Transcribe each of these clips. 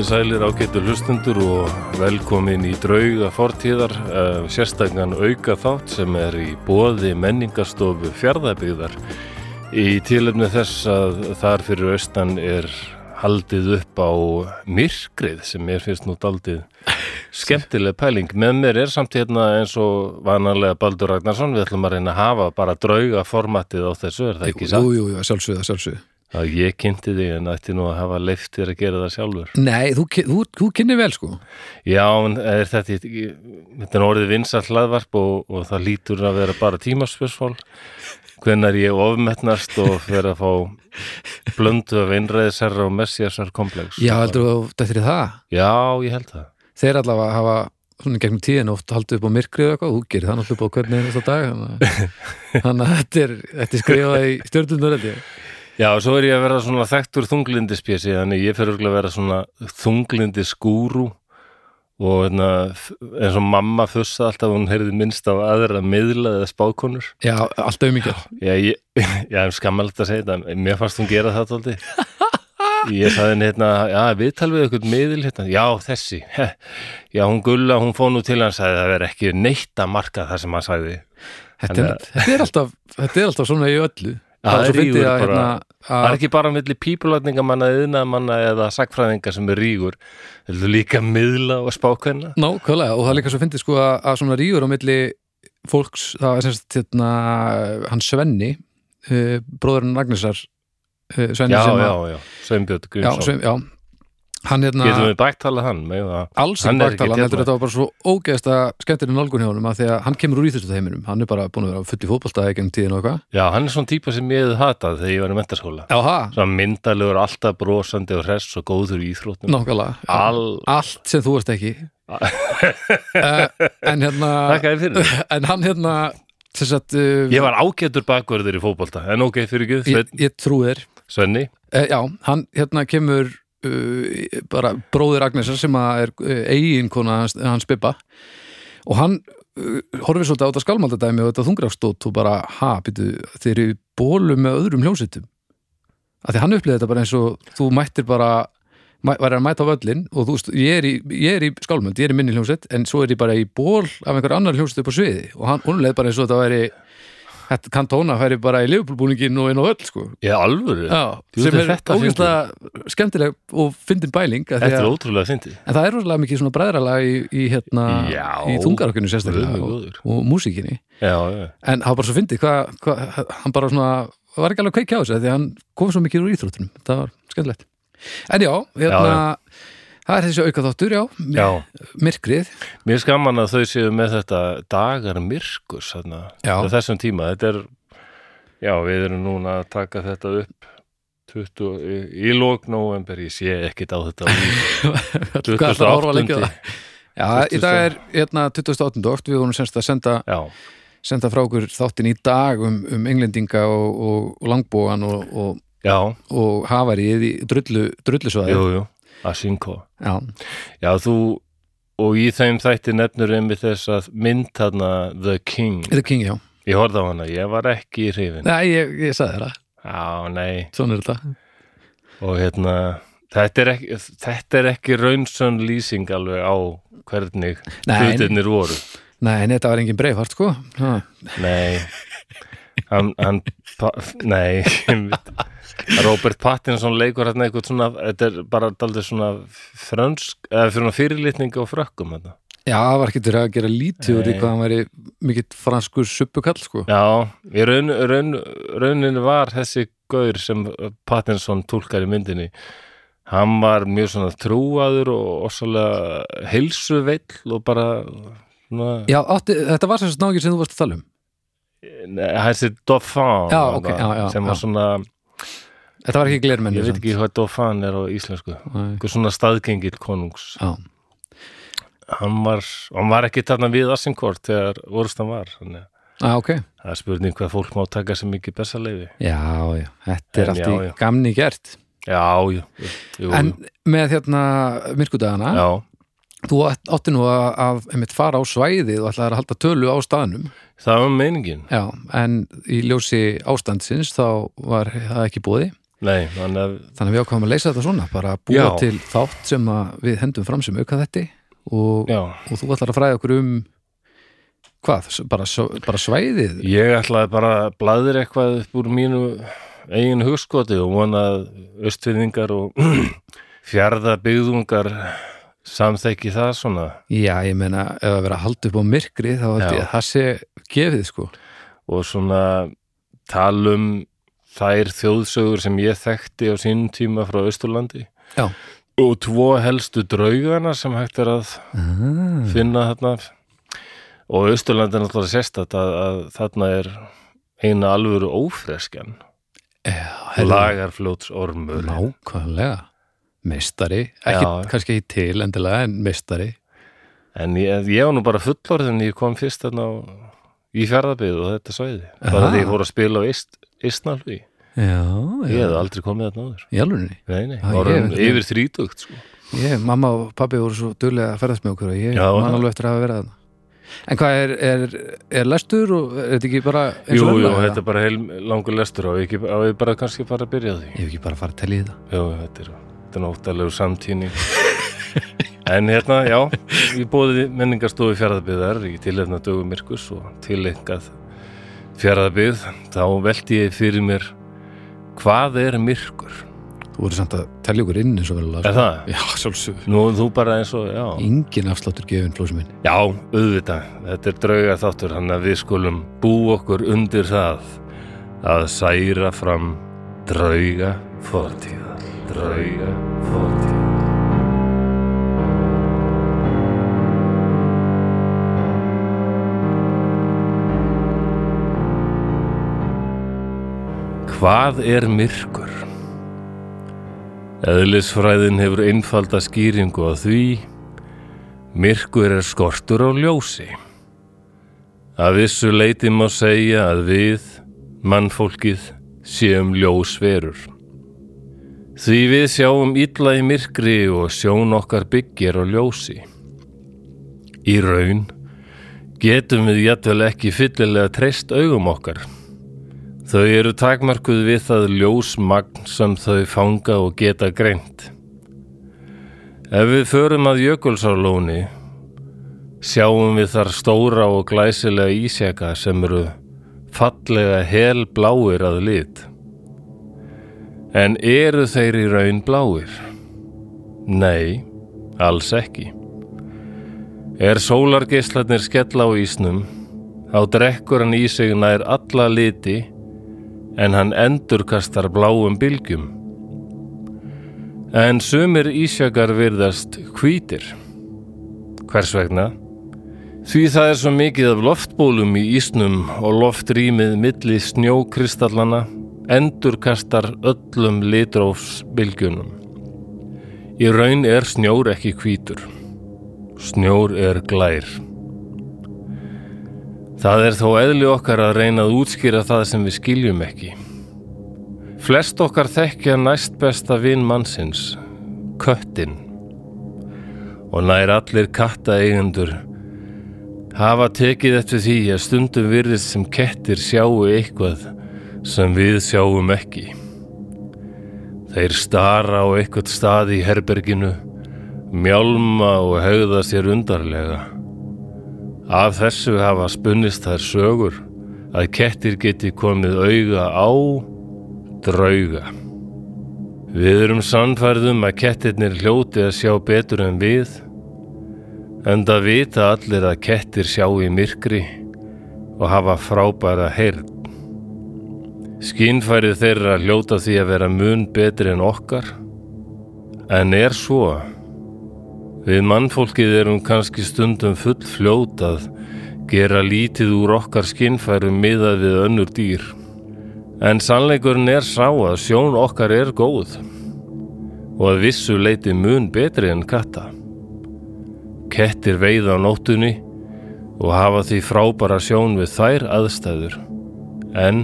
Komið sælir ágættu hlustundur og velkomin í drauga fortíðar, uh, sérstakgan auka þátt sem er í bóði menningarstofu fjárðabíðar. Í tílefni þess að þar fyrir austan er haldið upp á myrkrið sem mér finnst nú daldið skemmtileg pæling. Með mér er samt hérna eins og vanalega Baldur Ragnarsson, við ætlum að reyna að hafa bara drauga formatið á þessu, er það ekki satt? Jú, jú, jú, sjálfsögða, sjálfsögða. Að ég kynnti þig en ætti nú að hafa leift þér að gera það sjálfur. Nei, þú, þú, þú kynni vel sko. Já, en er þetta þetta er orðið vinsall hlaðvarp og, og það lítur að vera bara tímaspörsfól hvenær ég ofmetnast og fer að fá blöndu af einræðisherra og messiasar komplex. Já, heldur þú þetta er það? Já, ég held það. Þeir allavega hafa svona gegnum tíðin oft haldið upp á myrkrið og eitthvað, þú gerir það náttúrulega upp á hvernig einasta dag þannig að- þetta er, þetta er skrifað í þetta Já, og svo er ég að vera svona þekktur þunglindispési þannig ég fer örugglega að vera svona þunglindisgúru og hérna, eins og mamma fussa alltaf hún heyrði minnst á aðra miðla eða spákonur Já, alltaf um mikið Já, ég, já, skammalegt að segja þetta, mér fannst hún gera það tóldi. Ég sagði henni hérna, já, viðtal við eitthvað miðil hérna, já, þessi, heh. já, hún gulla, hún fóð nú til hann, sagði það verið ekki neitt að marka það sem hann sagði. þetta er, þetta er alltaf, þetta er alltaf svona í öllu það er rígur að, bara. hérna, Það er ekki bara milli pípulátningamanna, yðnamanna eða sagfræðinga sem er rígur, heldur líka miðla og spákvenna. Nákvæmlega, og það er líka svo fyndið sko að, að svona rígur á milli fólks, það er semst hérna, hann Svenni uh, bróðurinn Agnesar uh, Svenni Já, sem að já, Sveinbjörn já, Grímsson. Hann hérna Getum við bæktala hann alls Hann ekki baktala, hann heldur þetta var bara svo ógeðst að skemmtirinn nálgun hjá honum að því að hann kemur úr íþjóðstu heiminum, hann er bara búin að vera full í fótbolta ekki um tíðin og eitthvað. Já, hann er svona típa sem ég hefði hatað þegar ég var í mentaskóla. Svona myndalegur, alltaf brosandi og hress og góður í íþróttum. nákvæmlega. All... allt sem þú veist ekki. Uh, en hérna en hann hérna að uh, Ég var ágætur bakverður í fótbolta, en ok, fyrir ekki, ég, Sveinn, ég þér. Svenni. uh, já, hann hérna kemur uh, bara bróðir Agnesar sem er uh, eiginkona hans, hans Bibba. Og hann uh, horfir svolítið á þetta skálmaldadæmi og þetta þungrafstótt og bara, ha, býtu þeir eru bólu með öðrum hljómsveitum. Að því hann upplýði þetta bara eins og þú mættir bara mæ, væri að mæta á völlin og þú veist, ég er í, í skálmöld, ég er í minni hljómsveit en svo er ég bara í ból af einhver annar hljómsveit upp á sviði. Og hann, hún leið bara eins og þetta væri þetta kantóna færi bara í liðbúlbúningin og inn á öll sko Ég alvöru. Já, Jú, sem er ógæslega skemmtileg og fyndin bæling Þetta er ótrúlega fyndið. en það er rosalega mikið svona bræðralag í, í, hérna, Já. í þungarökkinu sérstaklega og, og músíkinni Já, já. en var bara svo hvað, hann bara svona var ekki alveg kveikja á þessu því hann kom svo mikið úr íþróttunum það var skemmtilegt en já, hérna það er þessi auka þáttur, já, Já, myrkrið. Mér skaman að þau séu með þetta dagar myrkus þessum tíma. Þetta er, já, við erum núna að taka þetta upp 20, í, í lók november, ég sé ekkit á þetta. hvað er það að horfa lengi á 28. það? Já, í dag er hérna 28. okt við vorum semst að senda, senda frá okkur þáttin í dag um, um englendinga og, og, og langbógan og, og, hafarið í drullu, drullusvæði. Jú, jú, Asinko. já, Já, þú, og í þeim þætti nefnur einmitt þess að mynd þarna The King. The King, já Ég horfði á hana, ég var ekki í hrifin. Nei, ég, ég sagði það, Já, nei. svona er þetta Og hérna, þetta er ekki, þetta er ekki raunsönn lýsing alveg á hvernig hlutirnir voru. Nei, en þetta var engin breifart, sko ha. Nei, hann, hann nei, einmitt. Robert Pattinson leikur hérna eitthvað svona, þetta er bara daldið svona frönsk, eða svona fyrirlitning á frökkum þetta. Já, það var ekki til að gera lítið úr því hvað hann væri mikill franskur suppukall, sko. Já, í raun, raun, raunin var þessi gaur sem Pattinson túlkar í myndinni. Hann var mjög svona trúaður og ossalega heilsuveill og bara svona, Já, átti, þetta var sem snákir sem þú varst að tala um? Nei, þessi Dauphin Já, þarna, ok, já, já, sem var svona, Þetta var ekki glermenni ég veit ekki hvað Dauphin er á íslensku. Einhver svona staðgengill konungs. Já, hann var, hann var ekki þarna við Assinkort þegar orðstan var þannig ah, ok. það er spurning hvað fólk má taka sem mikið bestaleifi Já, já, þetta er En allt já, í já. gamni gert. Já, jú, jú, En með hérna myrkudagana já, Þú átt- átti nú að, að fara á svæðið og ætlaði að halda tölu á staðnum. Það var meiningin. Já, en í ljósi ástandsins þá var það ekki búið nei, að þannig að við ákvæmum að leysa þetta svona bara búa Já. til þátt sem að við hendum fram sem auka þetta og, og þú ætlar að fræða okkur um hvað, bara, bara svæðið? Ég ætlaði bara að blaður eitthvað upp úr mínu eigin hugskoti og vona að austfinningar og fjarðabyggðungar samþekki það svona. Já, ég meina, ef að vera að halda upp á myrkri þá að það sé gefið sko. Og svona talum þær þjóðsögur sem ég þekkti á sínum tíma frá Austurlandi. Já. og tvo helstu draugana sem hægt er að ah, finna þarna. Og Austurlandi er náttúrulega sérstætt að, að þarna er eina alvöru ófreskjan. Já, lagarfljóts ormur nákvæmlega. Meistari, ekki, Já. kannski ekki til endilega en meistari. En ég, ég var nú bara fullorðin ég kom fyrst þarna á, í fjárðabið og þetta svæði. Bara því ég fór að spila á Ist, Istnalvi já, ég hef aldrei komið þarna áður. Í alvegni nei, nei, hef ekki- yfir þrítugt sko. ég, mamma og pabbi voru svo duglega að ferðast með okkur og ég man það. alveg eftir að hafa verið þarna. En hvað er, er, er lestur og er þetta ekki bara jú, jú, þetta er bara heil langur lestur. Og ég bara kannski bara að byrja því? Ég hef ekki bara fara að telja í þetta. Jú, þetta er, þetta er náttúrulega samtíning en hérna, já ég bóði menningarstofu fjárðabiðar í tilhefna dögum myrkus og tilengað fjárðabið þá velti ég fyrir mér hvað er myrkur? Þú voru samt að telja okkur inn eins og vel er það? já, sjálfsög Nú þú bara eins og, já. Engin afsláttur gefin flósum minn. Já, auðvitað, þetta er drauga þáttur hann að við skulum bú okkur undir það að særa fram drauga fortíða drauga fortíða Hvað er myrkur? Eðlisfræðin hefur einfalda skýringu á því Myrkur er skortur á ljósi. Að vissu leiti má segja að við, mannfólkið, séum ljósverur. Því við sjáum illa í myrkri og sjón okkar byggir á ljósi. Í raun getum við jættvel ekki fyllilega treyst augum okkar. Þau eru takmarkuð við það ljósmagn sem þau fanga og geta greint. Ef við förum að Jökulsárlóni sjáum við þar stóra og glæsilega ísjaka sem eru fallega helbláir að lit. En eru þeir í raun bláir? Nei, alls ekki. Er sólargeislarnir skella á ísnum, þá drekkur hann í sig nær alla liti en hann endurkastar bláum bylgjum. En sumir ísjakar virðast hvítir. Hvers vegna? Því það er svo mikið af loftbólum í ísnum og loftrýmið milli snjókristallana endurkastar öllum litrófsbylgjunum. Í raun er snjór ekki hvítur. Snjór er glær. Það er þó eðli okkar að reyna að útskýra það sem við skiljum ekki. Flest okkar þekkja næst besta vinn mannsins, köttin. Og nær allir kattaeigendur hafa tekið eftir því að stundum virðist sem kettir sjáu eitthvað sem við sjáum ekki. Þeir stara á eitthvað stað í herberginu, mjálma og hegða sér undarlega. Af þessu hafa spunnist þær sögur að kettir geti komið auga á drauga. Við erum sannfærðum að kettirnir hljóti að sjá betur en við, en það vita allir að kettir sjá í myrkri og hafa frábæra heyrn. Skinnfærið þeirra hljóta því að vera mun betri en okkar, en er svo. Við mannfólkið erum kannski stundum full fljót að gera lítið úr okkar skinnfærum miðað við önnur dýr. En sannleikurinn er sá að sjón okkar er góð og að vissu leiti mun betri en katta. Kettir veið á nóttunni og hafa því frábara sjón við þær aðstæður. En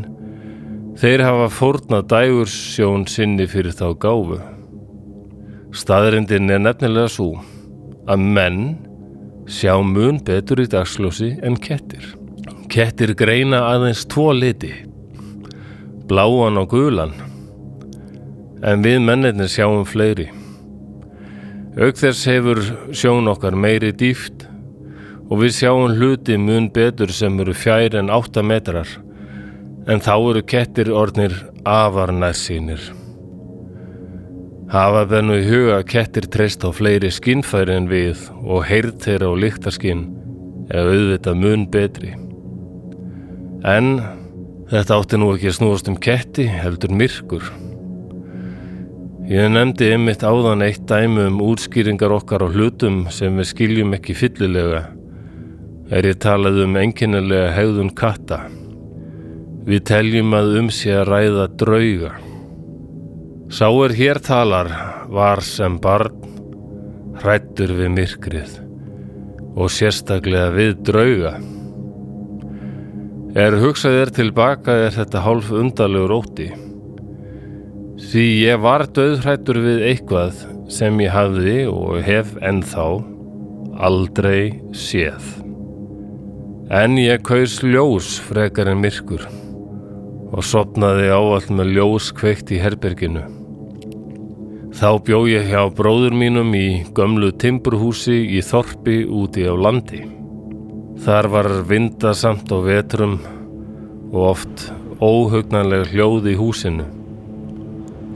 þeir hafa fórnað dægur sjón sinni fyrir þá gáfu. Staðrindin er nefnilega svo að menn sjá mun betur í dagsljósi en kettir. Kettir greina aðeins tvo liti, bláan og gulan. En við mennirnir sjáum fleiri. Auk þess hefur sjón okkar meiri dýft og við sjáum hluti mun betur sem eru fjær en 8 metrar en þá eru kettir orðnir afar nærsýnir. Hafa bennu í huga að kettir treyst á fleiri skinnfæri en við og heyrð þeirra á lyktaskinn eða auðvitað mun betri. En þetta átti nú ekki að snúast um ketti heldur myrkur. Ég nefndi einmitt áðan eitt dæmi um útskýringar okkar á hlutum sem við skiljum ekki fyllilega. Er ég talað um enginnilega hegðun katta. Við teljum að um sé að ræða drauga. Sá er hér talar var sem barn hrættur við myrkrið og sérstaklega við drauga. Er hugsaðir tilbaka er þetta hálf undalegur óti. Því ég var döðhrættur við eitthvað sem ég hafði og hef ennþá aldrei séð. En ég kaus ljós frekar en myrkur og sopnaði ávall með ljós kveikt í herberginu. Þá bjó ég hjá bróður mínum í gömlu timburhúsi í Þorpi úti á landi. Þar var vindasamt á vetrum og oft óhugnanlega hljóð í húsinu.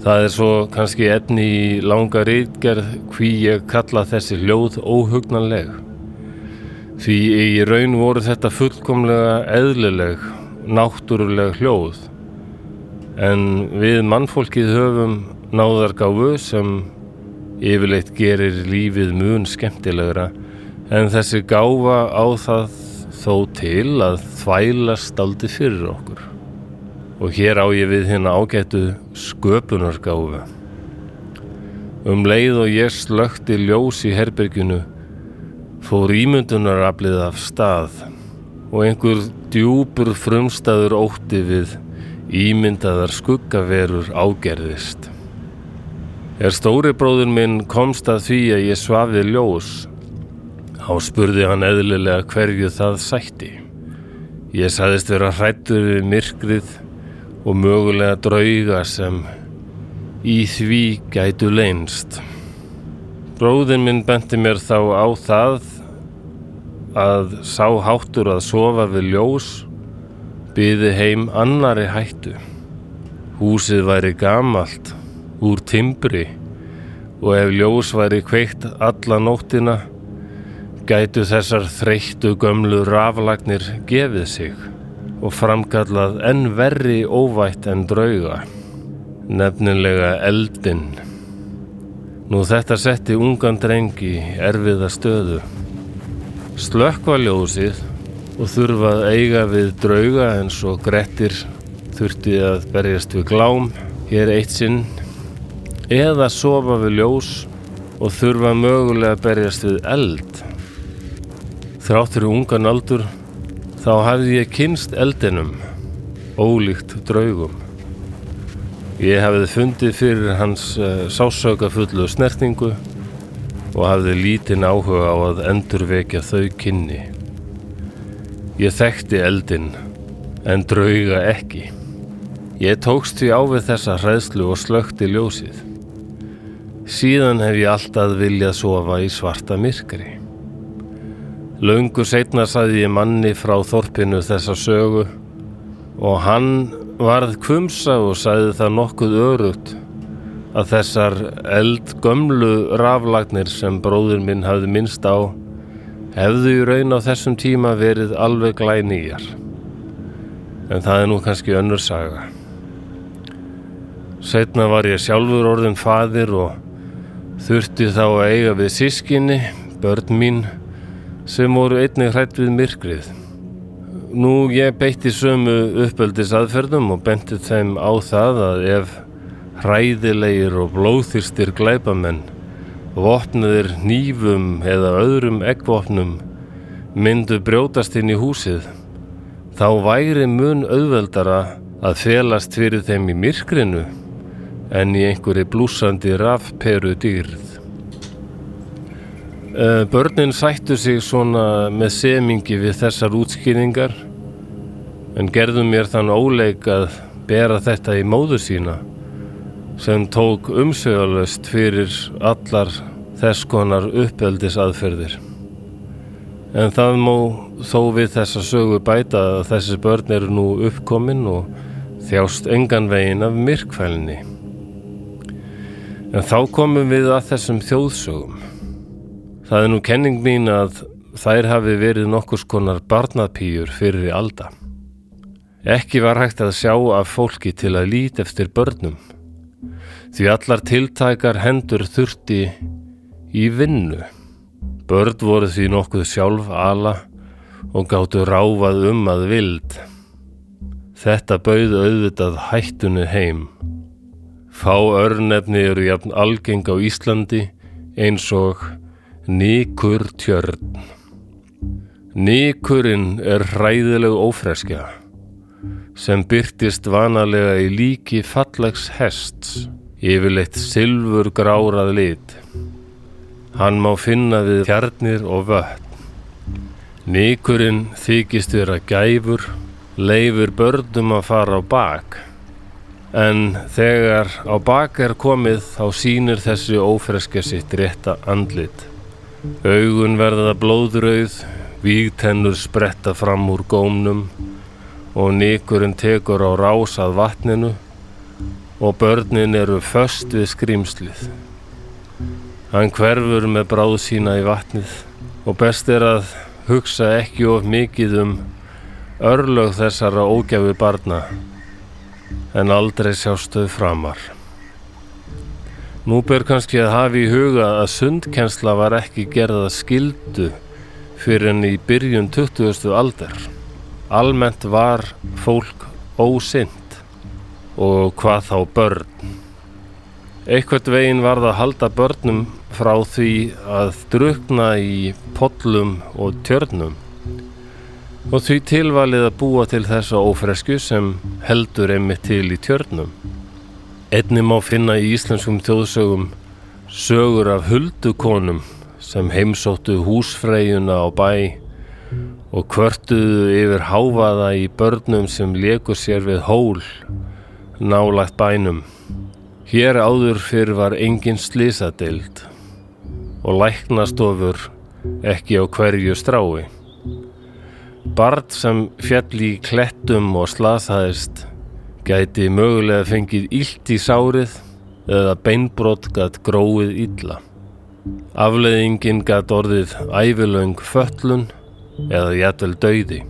Það er svo kannski etni í langa rítgerð hví ég kalla þessi hljóð óhugnanleg. Því í raun voru þetta fullkomlega eðlileg, náttúruleg hljóð. En við mannfólkið höfum náðargáfu sem yfirleitt gerir lífið mun skemmtilegra en þessi gáfa á það þó til að þvælast aldrei fyrir okkur. Og hér á ég við hérna ágætu sköpunargáfu. Um leið og ég slökti ljós í herberginu fór ímyndunaraflið af stað og einhver djúpur frumstaður ótti við ímyndaðar skuggaverur ágerðist. Er stóri bróður minn komst að því að ég svafið ljós, þá spurði hann eðlilega hverju það sætti. Ég saðist vera hrættur við myrkrið og mögulega drauga sem í því gætu leinst. Bróðin minn benti mér þá á það að sá háttur að sofa við ljós byði heim annari hættu. Húsið væri gamalt, úr timbri og ef ljós væri kveikt alla nóttina gætu þessar þreyttu gömlu raflagnir gefið sig og framkallað enn verri óvætt en drauga, nefnilega eldinn. Nú þetta setti ungan drengi erfiða stöðu. Slökkva ljósið og þurfað eiga við drauga eins og grettir þurfti að berjast við glám hér eitt sinn eða sofa við ljós og þurfa mögulega að berjast við eld. Þráttur í ungan aldur þá hafði ég kynst eldinum, ólíkt draugum. Ég hafði fundið fyrir hans uh, sásökafullu snertingu og hafði lítinn áhuga á að endurvekja þau kynni. Ég þekkti eldin en drauga ekki. Ég tókst því á við þessa hræðslu og slökti ljósið. Síðan hef ég alltaf viljað sofa í svarta myrkri. Laungu setna saði ég manni frá þorpinu þessa sögu og hann varð kvumsa og sæði það nokkuð örugt að þessar eldgömlu raflagnir sem bróður minn hafði minnst á hefðu í raun á þessum tíma verið alveg glænýjar. En það er nú kannski önnur saga. Setna var ég sjálfur orðin fadir og þurfti þá að eiga við sískinni, börn mín, sem voru einnig hrætt við myrkrið. Nú ég beitti sömu uppöldis aðferðum og benti þeim á það að ef hræðilegir og blóðþyrstir glæpamenn vopnaðir nýfum eða öðrum eggvopnum myndu brjótast inn í húsið þá væri mun auðveldara að felast fyrir þeim í myrkrinu en í einhverju blúsandi rafperu dýrð. Eh, börnin sættu sig svona með semingi við þessar útskýringar en gerðu mér þann óleik að bera þetta í móðu sína sem tók umsvegalöst fyrir allar þess konar uppeldisaðferðir. En það mó þó við þessa sögu bæta að þessi börn eru nú uppkomin og þjást engan veginn af myrkfælni. En þá komum við að þessum þjóðsögum. Það er nú kenning mín að þær hafi verið nokkurs konar barnapýjur fyrir alda. Ekki var hægt að sjá af fólki til að líti eftir börnum. Því allar tiltækar hendur þurfti í vinnu. Börn voru því nokkuð sjálf ala og gáttu ráfað um að vild. Þetta bauð auðvitað hættunni heim. Fá örnefni eru jafn algeng á Íslandi eins og Nikur tjörn. Nikurinn er hræðileg ófreskja sem byrtist vanalega í líki fallags hests yfirleitt silfur grárað lit. Hann má finna við kjarnir og vötn. Nikurinn þykist vera gæfur, leifur börnum að fara á bak. En þegar á bak er komið þá sínir þessi ófreska sitt rétta andlit. Augun verða blóðrauð, vígtennur spretta fram úr gómnum og nikurinn tekur á rásað vatninu og börnin eru föst við skrýmslið. Hann hverfur með bráð sína í vatnið og best er að hugsa ekki of mikið um örlög þessara ógjafi barna en aldrei sjástöð framar. Nú ber kannski að hafi í huga að sundkensla var ekki gerða skildu fyrir enn í byrjun 20. aldar. Almennt var fólk ósynd og hvað þá börn. Eitthvað veginn var það að halda börnum frá því að drukna í podlum og tjörnum og því tilvalið að búa til þessa ófresku sem heldur einmitt til í tjörnum. Einni má finna í íslenskum þjóðsögum sögur af huldukonum sem heimsóttu húsfreyjuna á bæ og kvörtuðu yfir háfaða í börnum sem leku sér við hól nálagt bænum. Hér áður fyrir var engin slísadeild og læknastofur ekki á hverju strái. Bart sem fjall í klettum og slasaðist gæti mögulega fengið ílt í sárið eða beinbrott gætt gróið illa. Afleðingin gætt orðið ævilöng föllun eða jætvel dauði.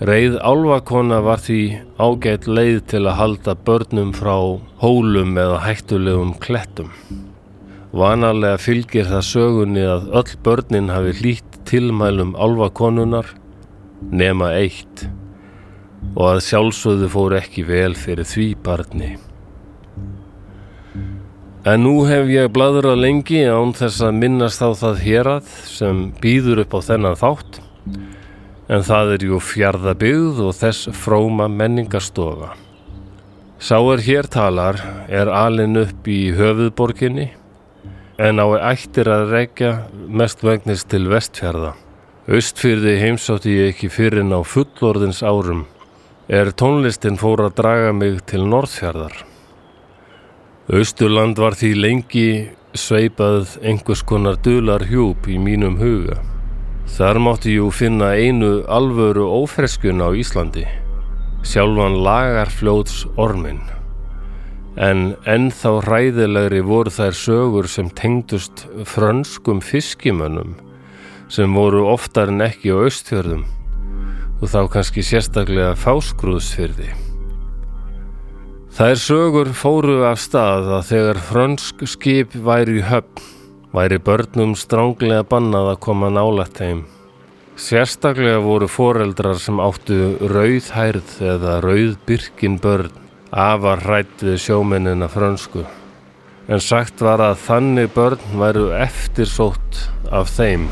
Reið álvakona var því ágætt leið til að halda börnum frá hólum eða hættulegum klettum. Vanalega fylgir það sögunni að öll börnin hafi hlýtt tilmælum álvakonunar nema eitt og að sjálfsögðu fór ekki vel fyrir því barni. En nú hef ég bladrað lengi án þess að minnast á það hérað sem býður upp á þennan þátt en það er jú fjarðabyggð og þess fróma menningarstofa. Sá er hér talar er alin upp í höfuðborginni en á ættir að regja mest vegnist til vestfjörða. Östfyrði heimsátti ég ekki fyrir en á fullorðins árum er tónlistin fór að draga mig til norðfjörðar. Östurland var því lengi sveipað einhvers konar dular hjúp í mínum huga. Þar mátti jú finna einu alvöru ófreskun á Íslandi, sjálfan lagarfljóts ormin. En ennþá hræðilegri voru þær sögur sem tengdust frönskum fiskimönnum sem voru oftar en ekki á austfjörðum og þá kannski sérstaklega fásgrúðsfyrði. Þær sögur fóru af stað að þegar frönsk skip væri í höfn væri börnum stránglega bannað að koma nálægt heim. Sérstaklega voru foreldrar sem áttu rauðhærð eða rauðbyrkin börn afar hrætt við sjómennina frönsku. En sagt var að þannig börn væru eftirsótt af þeim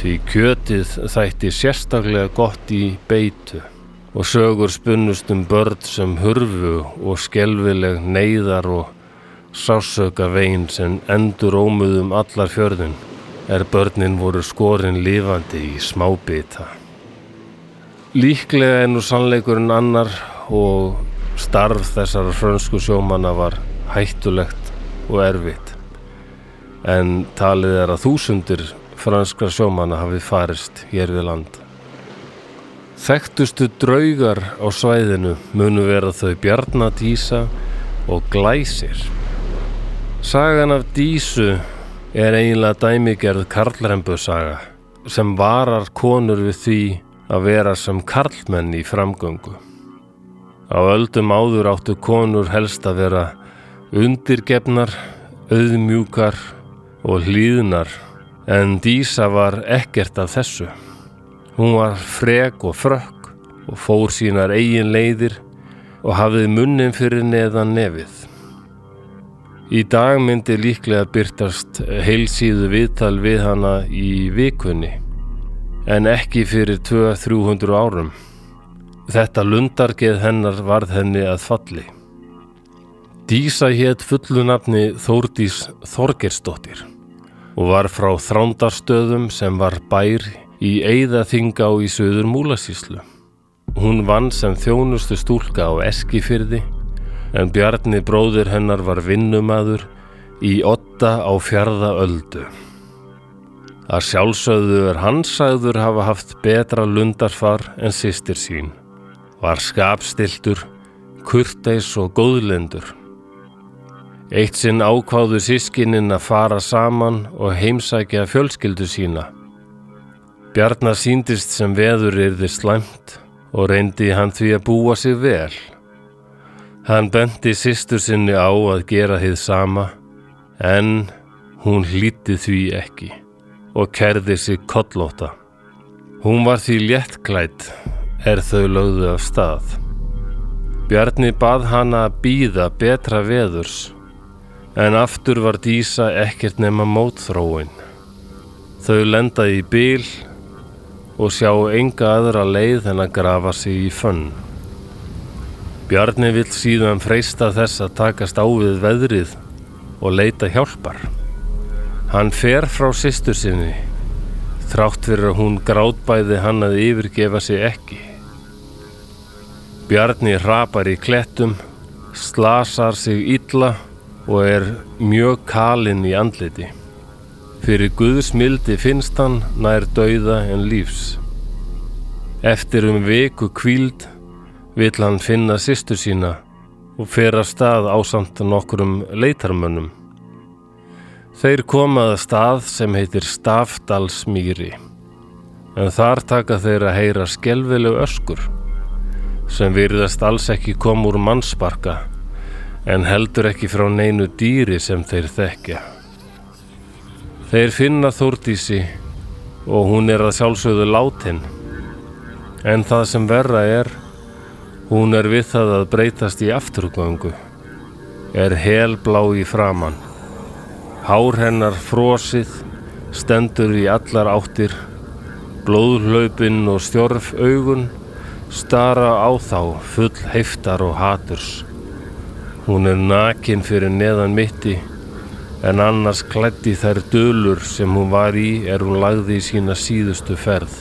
því kjötið þætti sérstaklega gott í beitu og sögur spunnust um börn sem hurfu og skelvileg neyðar og sásöka veginn sem endur ómuðum allar fjörðun er börnin voru skorin lifandi í smábita. Líklega er nú sannleikurinn annar og Starf þessara frönsku sjómanna var hættulegt og erfitt en talið er að þúsundir franskra sjómanna hafi farist hér við land. Þekktustu draugar á svæðinu munu vera þau Bjarnadísa og Glæsir. Sagan af Dísu er eiginlega dæmigerð Karlrembusaga sem varar konur við því að vera sem karlmenn í framgöngu. Á öldum áður áttu konur helst að vera undirgefnar, auðmjúkar og hlýðnar en Dísa var ekkert af þessu. Hún var frek og frökk og fór sínar eigin leiðir og hafið munnin fyrir neðan nefið. Í dag myndi líklega byrtast heilsíðu viðtal við hana í vikunni en ekki fyrir 200-300 árum. Þetta lundargeð hennar varð henni að falli. Dísa hétt fullu nafni Þórdís Þorgersdóttir og var frá þrándarstöðum sem var bær í Eiðaþingá í söður Múlasíslu. Hún vann sem þjónustu stúlka á Eskifyrði en Bjarni bróðir hennar var vinnumadur í otta á fjörða öldu. Að sjálfsögðu er hansæður hafa haft betra lundarfar en sýstir sín. Var skapstiltur, kurteis og góðlendur. Eitt sinn ákváðu sískininn að fara saman og heimsækja fjölskyldu sína. Bjarnar síndist sem veður yrði slæmt og reyndi hann því að búa sig vel. Hann bendi sýstur sinni á að gera þið sama en hún hlíti því ekki og kerði sig kollóta. Hún var því léttklætt er þau lögðu af stað. Bjarni bað hana að býða betra veðurs en aftur var Dísa ekkert nema mótþróin. Þau lendaði í bíl og sjá enga aðra leið en að grafa sig í fönn. Bjarni vill síðan freista þess að takast á við veðrið og leita hjálpar. Hann fer frá sýstur sinni, þrátt fyrir að hún grátbæði hann að yfirgefa sig ekki. Bjarni rapar í klettum, slasar sig illa og er mjög kalinn í andliti. Fyrir Guðs mildi finnst hann nær dauða en lífs. Eftir um viku kvíld vill hann finna sýstu sína og fer að stað ásamt nokkurum leitarmönnum. Þeir komaða stað sem heitir Stafdalsmýri en þar taka þeir að heyra skelvileg öskur sem virðast alls ekki kom úr mannsparka en heldur ekki frá neinu dýri sem þeir þekkja. Þeir finna Þórdísi og hún er að sjálfsögðu látin, en það sem verra er, hún er við það að breytast í afturgöngu, er helblá í framann. Hár hennar frosið, stendur í allar áttir, blóðhlaupinn og stjórf augun, stara á þá full heiftar og haturs. Hún er nakin fyrir neðan mitti en annars klætti þær dölur sem hún var í er hún lagði í sína síðustu ferð.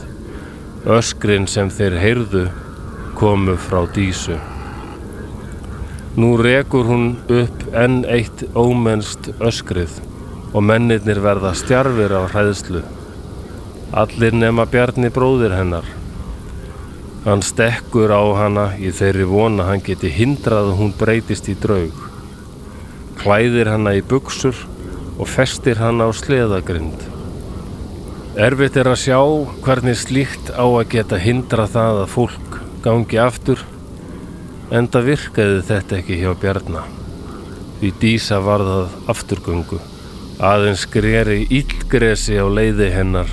Öskrin sem þeir heyrðu komu frá dísu. Nú rekur hún upp enn eitt ómennst öskrið og mennirnir verða stjarfir á hræðslu. Allir nema Bjarni bróðir hennar. Hann stekkur á hana í þeirri vona hann geti hindrað að hún breytist í draug. Klæðir hana í buksur og festir hana á sleðagrind. Erfitt er að sjá hvernig slíkt á að geta hindra það að fólk gangi aftur en það virkaði þetta ekki hjá Bjarnar. Því dísa varðað afturgöngu. Aðeins greri íllgresi á leiði hennar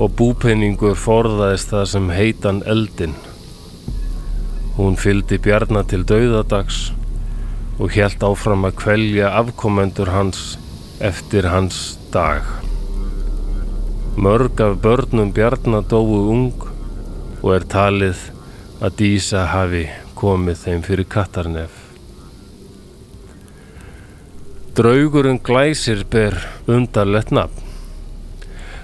og búpenningur forðaðist það sem heitan eldin. Hún fyldi Bjarnar til dauðadags og helt áfram að kvelja afkomendur hans eftir hans dag. Mörg af börnum Bjarnar dóu ung og er talið að Dísa hafi komið þeim fyrir kattarnef. Draugurinn glæsir ber undarlegt nafn.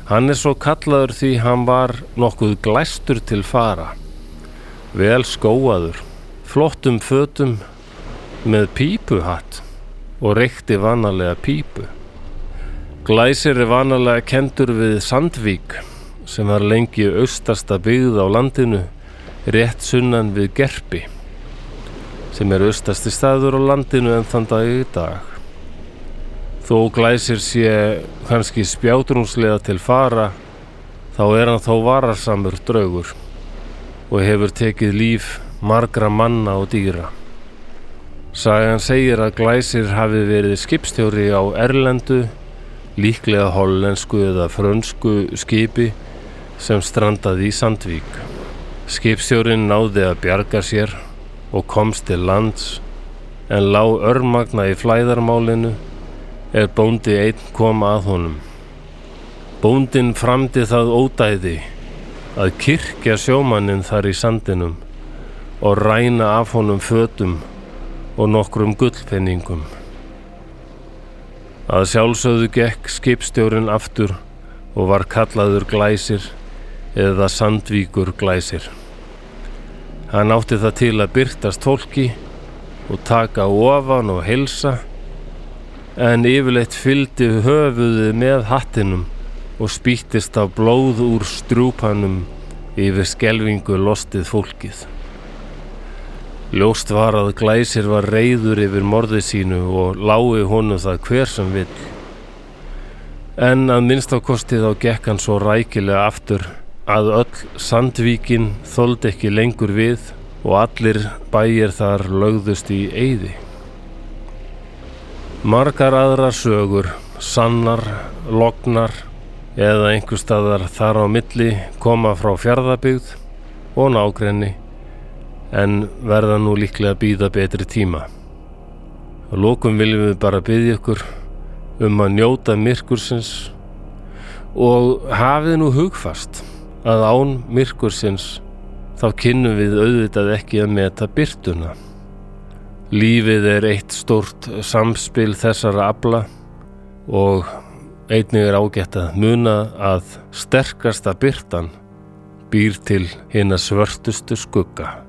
Hann er svo kallaður því hann var nokkuð glæstur til fara, vel skóaður, flottum fötum með pípuhatt og reykti vanalega pípu. Glæsir er vanalega kendur við Sandvík sem var lengi austasta byggð á landinu rétt sunnan við Gerpi sem er austasti staður á landinu en þann dag í dag. Þó Glæsir sé kannski spjátrúnslega til fara þá er hann þó vararsamur draugur og hefur tekið líf margra manna og dýra. Sagan segir að Glæsir hafi verið skipstjóri á Erlendu, líklega hollensku eða frönsku skipi sem strandaði í Sandvík. Skipstjórin náði að bjarga sér og komst til lands en lá örmagna í flæðarmálinu er bóndi einn kom að honum. Bóndin framdi það ódæði að kirkja sjómannin þar í sandinum og ræna af honum fötum og nokkrum gullpenningum. Að sjálfsögðu gekk skipstjórin aftur og var kallaður glæsir eða sandvíkur glæsir. Hann átti það til að byrtast fólki og taka ofan og helsa en yfirleitt fyldi höfuði með hattinum og spýttist á blóð úr strúpanum yfir skelvingu lostið fólkið. Ljóst var að glæsir var reyður yfir morðið sínu og lái honum það hver sem vill. En að minnst á kostið á gekk hann svo rækilega aftur að öll sandvíkin þóldi ekki lengur við og allir bæir þar lögðust í eyði. Margar aðrar sögur, sannar, lognar eða einhver staðar þar á milli koma frá fjardabygð og nágrenni en verða nú líklega að býða betri tíma. Lókum viljum við bara byggja ykkur um að njóta myrkursins og hafið nú hugfast að án myrkursins þá kynnum við auðvitað ekki að meta byrtuna. Lífið er eitt stórt samspil þessara abla og einnig er ágætt að muna að sterkasta byrtan býr til hinn að svörtustu skugga.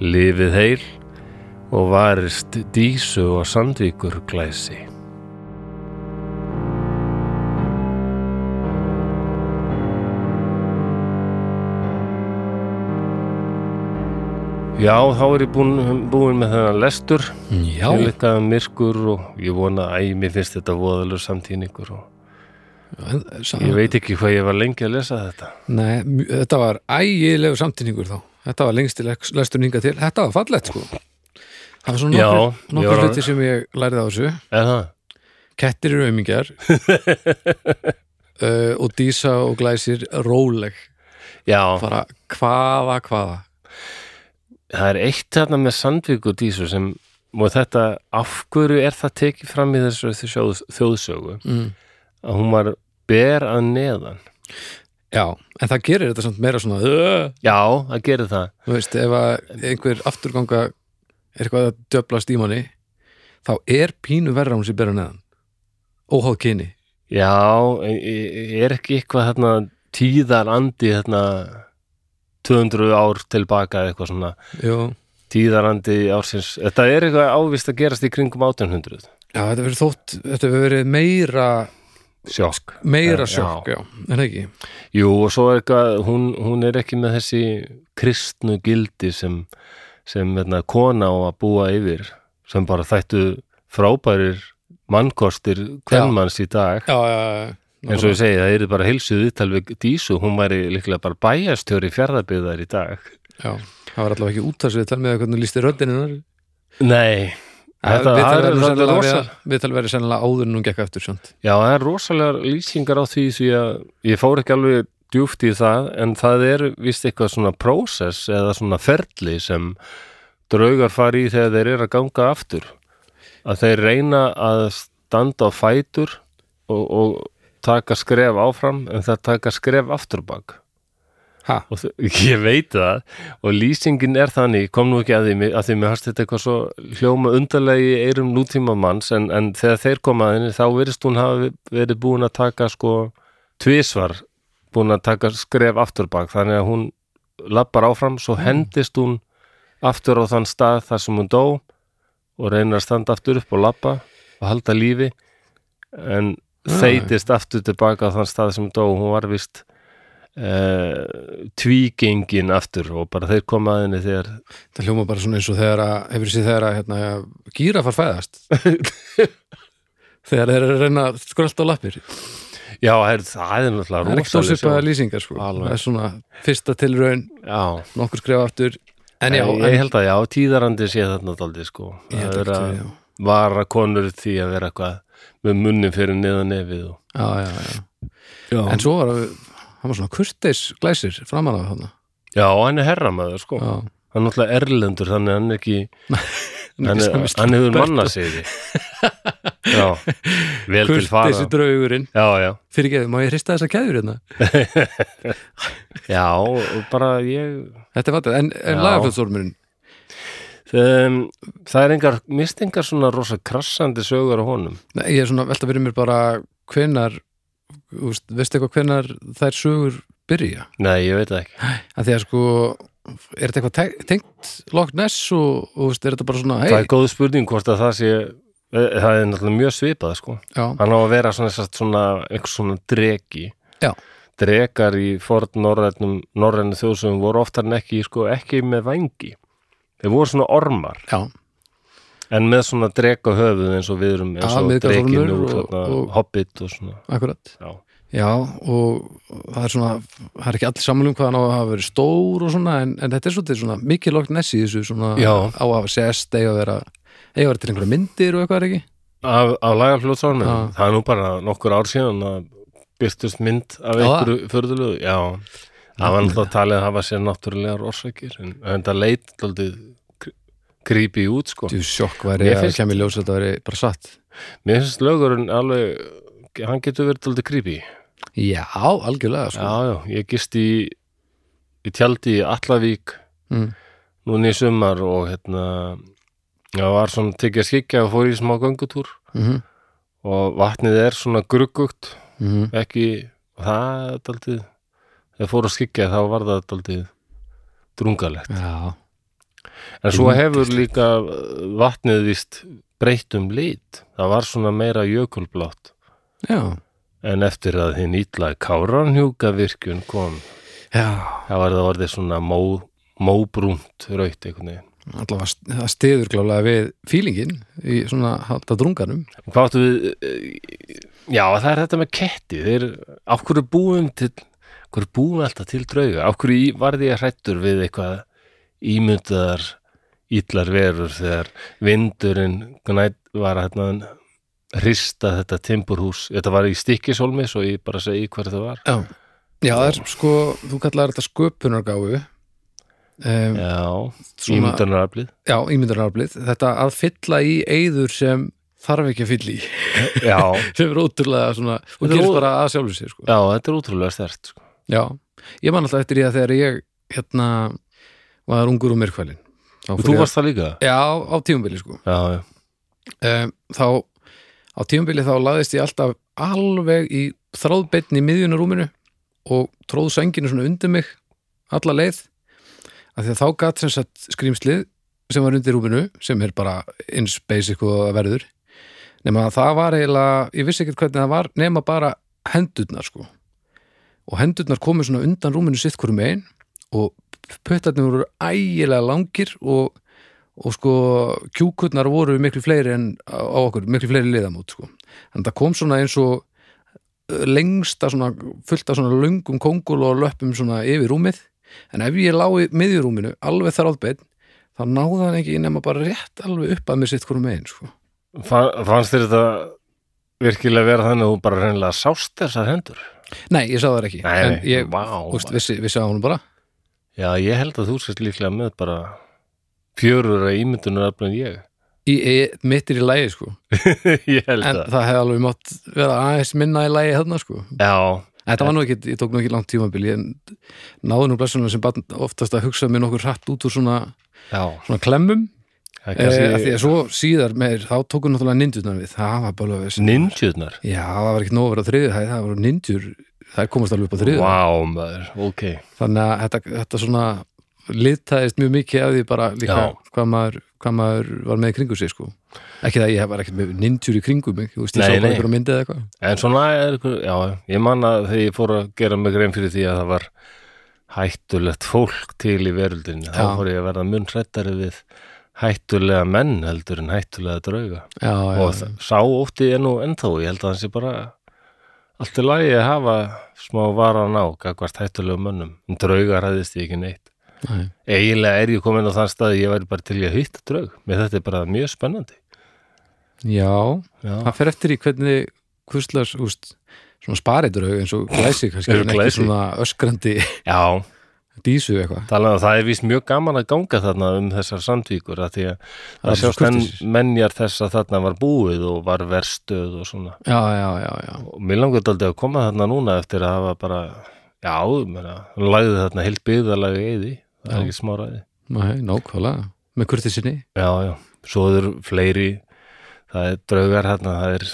Lifið heil og varist dísu og sandvíkur glæsi. Já, þá er ég búin, búin með þennan lestur. Já, Tilikaða myrkur og ég vona að mér finnst þetta voðalur samtíningur og ég veit ekki hvað ég var lengi að lesa þetta. Nei, þetta var ægilegu samtíningur þá. Þetta var lengst til lestur ninga til. Þetta var fallegt sko. Það var svona Já, nokkur, ég nokkur var- hluti sem ég lærið á þessu. Það? Kettir eru aumingjar uh, og dísa og glæsir róleg. Já, bara hvaða hvaða það er eitt þarna með Sandvík og Dísu sem og þetta, af hverju er það tekið fram í þessu þjóð, þjóðsögu? Mm. að hún var ber að neðan. Já, en það gerir þetta samt meira svona uh, Já, það gerir það. Þú veist, ef að einhver afturganga er eitthvað að döblast í manni þá er pínu verra hún sér bera neðan. Óháð kyni. Já, e- e- er ekki eitthvað þarna tíðar andi þarna 200 ár tilbaka eða eitthvað svona Jú. tíðarandi ársins. Þetta er eitthvað ávist að gerast í kringum 1800 Já, þetta verið þótt, þetta verið meira sjokk. Meira Já. sjokk, já, en ekki? Jú og svo er eitthvað, hún, hún er ekki með þessi kristnu gildi sem, sem hérna, kona á að búa yfir sem bara þættu frábærir mannkostir hvernmanns í dag. Já, já, já eins og ég segi, það er bara heilsuð viðtal við Dísu, hún væri líklega bara bæjastjóri fjárðabyggðar í dag. Já, það var allavega ekki út að sér tal með hvernig lísti röddinn Nei, þetta það er þetta rosa sennilega Við talum verið sennilega áður en hún gekk eftir samt. Já, það er rosalega lýsingar á því því að ég fór ekki alveg djúft í það en það er vist eitthvað svona prósess eða svona ferli sem draugar fari í þegar þeir eru að ganga aftur. Að þeir reyna að standa á fætur og, og taka skref áfram en það taka skref afturbak ég veit það. Og lýsingin er þannig, kom nú ekki að því að því mér hast þetta eitthvað svo hljóma undarlegi eirum nútíma manns en, en þegar þeir koma að henni þá verist hún hafa verið búin að taka sko tvisvar búin að taka skref afturbak þannig að hún lappar áfram svo hendist hún aftur á þann stað þar sem hún dó og reynir að standa aftur upp og labba og halda lífi. En Þeytist aftur tilbaka á þann stað sem dó. Hún var vist uh, tvígengin aftur og bara þeir koma að henni þegar Það hljóma bara svona eins og þegar að, hefur sér þegar að hérna, gíra far fæðast. Þegar þeir eru að reyna að skrölda á lappir. Já, her, það er náttúrulega það er stóðsvipaða sjón. lýsingar sko. Það er svona fyrsta tilraun nokkur skrifa aftur. En já, en, ég held að já, tíðarandi sé þarna daldið sko. Að vera ekki, já. vara konur því að vera eitthvað með munnin fyrir niðan nefið og... já, já, já. já. en svo var hann var svona kurteis glæsir framan af þarna. Já, hann er herramæður sko. Já, hann er náttúrulega erlendur þannig hann er ekki hann, er, hann hefur manna sig já, vel til fara. Kurteisi draugurinn. Já, já, fyrir ekki, má ég hrista þessa keður hérna? Já bara ég þetta er vatið, en, en Já. Um, það er engar mistingar svona rosa krassandi sögur á honum? Nei, ég er svona velta fyrir mér bara hvenar úst, veistu eitthvað hvenar þær sögur byrja? Nei, ég veit það ekki. Að því að sko er þetta eitthvað te- tengt Loch Ness og, og veist, er þetta bara svona það hei, er góð spurning hvort að það sé eh, það er náttúrulega mjög svipað sko. Já, hann á að vera svona, svona, svona einhvers svona dregi Já. drekar í fórn norrænum norrænu þjóðsögum voru oftar en ekki sko, ekki með vangi þeir voru svona ormar. Já, en með svona dreg á höfuð eins og við erum eins og drekinn og, hobbit og svona. Akkurat. Já, já, og það er svona það er ekki allir saman um hvað hann á að hafa verið stór og svona, en, en þetta er svolítið svona mikið Loch Ness í þessu svona Já. á að hafa sést, eiga að vera eiga að vera til einhverja myndir og eitthvað er ekki? Af, af lagarfljótsárnum Já. það er nú bara nokkur ár síðan að byrtust mynd af einhverju förðulegu já, það var náttúrulega talið að hafa sér náttúrulegar orsakir en, það leit aldrei creepy út sko Þú sjokk væri að finnst- kemur ljós að þetta væri bara satt mér finnst lögurinn alveg hann getur verið aldrei creepy Já, algjörlega sko. já, já, ég gist í í tjaldi í Allavík mm. núna í sumar og hérna já, var svona tekið skikja og fór í smá göngutúr Mm og vatnið er svona gruggugt -hmm. ekki, það er daldið þegar fór að skikja þá var það daldið drungalegt. Já, en svo hefur líka uh, vatnið vist breytt um lit. Það var svona meira jökulblátt. Já, en eftir að þinn ítla káranhjúka virkun kom já. það var það orðið svona mó, móbrúnt raut einhvern veginn. Allavega það stiður klálega við fílingin í svona halda drunganum. Hvað áttu við eh, já það er þetta með ketti. Þeir, hverju búum til hverju búum alltaf til drauga? Af hverju í- varð ég hrættur við eitthvað ímyndaðar ítlar verur þegar vindurinn var hérna hrista þetta timburhús? Þetta var í stikkisólmi svo ég bara segi hver þetta var. Já, já það er sko þú kallar þetta sköpunargáfu. Um, já, ímyndanaraflið Já, ímyndunaraflið. Þetta að fylla í eyður sem þarf ekki að fylla í. Já, sem er ótrúlega svona og er ó- bara að sjálfur sér sko. já, þetta er útrúlega stert sko. Já, ég man alltaf eftir í að þegar ég hérna var ungur og myrkvælin og þú varst það líka? Já, á tímubili sko. Já, já, um, þá á tímubili þá laðist ég alltaf alveg í þráðbeinni í miðjunarúminu og tróð sænginu svona undir mig alla leið af því að þá gat sem sagt skrýmslið sem var undir rúminu sem er bara eins basic og verður nema að það var eiginlega ég vissi ekkert hvernig það var nema bara hendurnar sko og hendurnar komu svona undan rúminu sitt hverju megin og puttarnir voru ægilega langir og og sko kjúkurnar voru miklu fleiri en á okkur, miklu fleiri liðamót sko. að það kom svona eins og lengsta svona fullt af svona löngum kongul og löppum svona yfir rúmið en ef ég lá í miðjurúminu alveg þráðbeinn þá náði hann ekki nema bara rétt alveg upp að mér sitt hverju megin sko. Fann, fannst þér þetta virkilega vera þannig að þú bara reynilega sást þessar hendur Nei, ég sá það ekki Nei, en ég vá, úst, vissi, vissi á hann bara Já, ég held að þú sést líklega með bara fjörur að ímyndunar eftir en ég. í, í, mittir í lægi sko. ég en að. það hefði alveg mátt vera aðeins minna í lægi þarna sko. Já, Þetta var nú ekki, ég tók nú ekki langt tímabil ég náði nú blessunum sem oftast að hugsa mér nokkur hratt út úr svona, já. svona klemmum Er e, að því að svo síðar meir þá tóku náttúrulega nindjurnar við, það var bara við ninjurnar. Já, það var ekki nóg að vera á þriði hæð, það voru nindjur það komast alveg upp á þriði Vá, maður, ok. þannig að þetta, þetta svona litaðist mjög mikið af því bara líka hvað maður, hvað maður var með í kringu sig sko ekki það að ég var ekkert með ninjur í kringu mig þú veist, ég sá bara nei. einhverjum myndið eða eitthvað En svona er ykkur, já, ég man að þegar ég fór að gera mig grein fyrir því að það var hættulegt fólk til í veröldinni, þá fór ég að verða mun hrættari við hættulega menn heldur en hættulega drauga. Já, já, og já. sá ótti er nú ennþá, ég held að það sé bara allt í lagi að hafa smá varan á, gagvart hættulegu mönnum. En drauga ræðist ég ekki neitt. Nei. eiginlega er ég komin á þann stað að ég væri bara til í að hitta draug, með þetta er bara mjög spennandi. Já, það fer eftir í hvernig hvurslags, úst, svona sparidraug eins og glæsi kannski, en ekki svona öskrandi já dísu eitthvað? Talað um það er víst mjög gaman að ganga þarna um þessar sandvíkur að því að Það er sjást menjar þess að þarna var búið og var verstöð og svona. Já, já, já, já, og mér langar daldið að koma þarna núna eftir að hafa bara já, meina, hann lagði þarna heilt byggðalagi eði, það er Já. ekki smáraði Nei, nákvæmlega, með kurtisinni Já, já, svo eru fleiri það er draugar þarna það er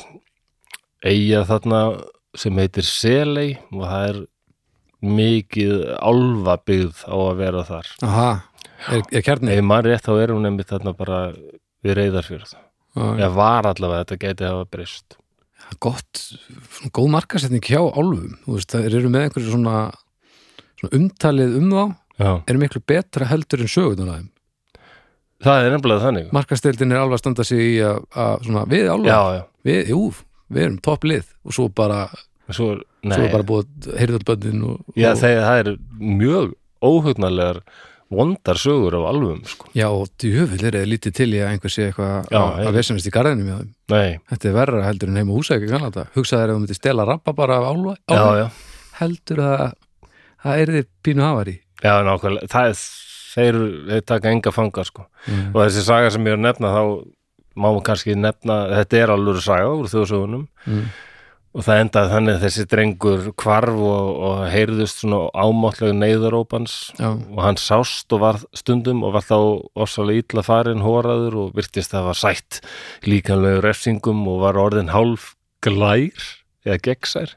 eiga þarna sem heitir Selei og það er mikið álfa byggð á að vera þar Aha, er, er kjarni Ef maður rétt þá er hún nefnir þarna bara við reyðarfjörð. Já, Eða var allavega þetta geti hafa breyst. gott, svona góð markasetning hjá álfum, þú veist, það eru með einhverju svona, svona umtalið um þá, Já. eru miklu betra heldur en sögurnar aðeim. Það er nefnilega þannig. Markasteildin er alveg að standa sig í að, að svona, við já. við, jú, við erum topplið og svo bara, Svo, svo er bara búið að heyrða bönnin og, já, og, þegar það er mjög óhugnarlegar vondar sögur af alvum, sko. já, og djöfull er eða lítið til í að einhver sé eitthvað Já, að- að vesenast í garðinu með þeim. Nei, Þetta er verra heldur en heima húsæk í Kanada. Hugsaður ef þú myndir stela rappa bara af álfa, já, álfa já. heldur að það er þið pínu hafari. Já, nákvæmlega. Það er, þeir, þeir taka enga fanga, sko. Mm. Og þessi saga sem ég er að nefna, þá má maður kannski nefna, þetta er alveg saga úr þjóðsögunum Mm. Og það endaði þannig að þessi drengur kvarf og, og heyrðust svona ámáttlega neyðarópans. Og hann sást og var stundum og var þá orsalega illa farin hóraður og virtist að var sætt líkanlegu refsingum og var orðin hálf glær eða gegnsær